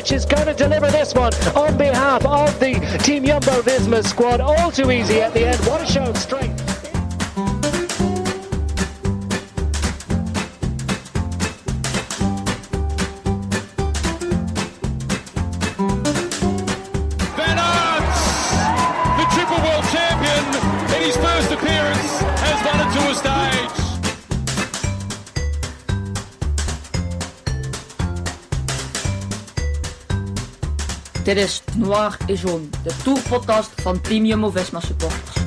Roglic is going to deliver this one on behalf of the Team Jumbo Visma squad. All too easy at the end. What a show of strength. Van Aert, the triple world champion, in his first appearance, has won a tour stage. Dit is Noir et Jaune, de tourpodcast van Team Jumbo-Visma supporters.